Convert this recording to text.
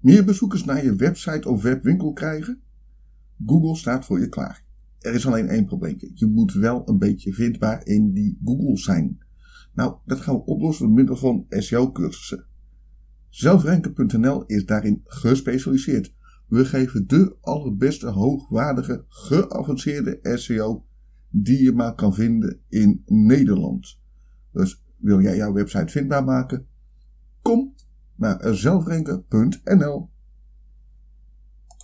Meer bezoekers naar je website of webwinkel krijgen? Google staat voor je klaar. Er is alleen één probleem. Je moet wel een beetje vindbaar in die Google zijn. Nou, dat gaan we oplossen door middel van SEO-cursussen. Zelfrenken.nl is daarin gespecialiseerd. We geven de allerbeste, hoogwaardige, geavanceerde SEO die je maar kan vinden in Nederland. Dus wil jij jouw website vindbaar maken? Kom naar zelfrenken.nl.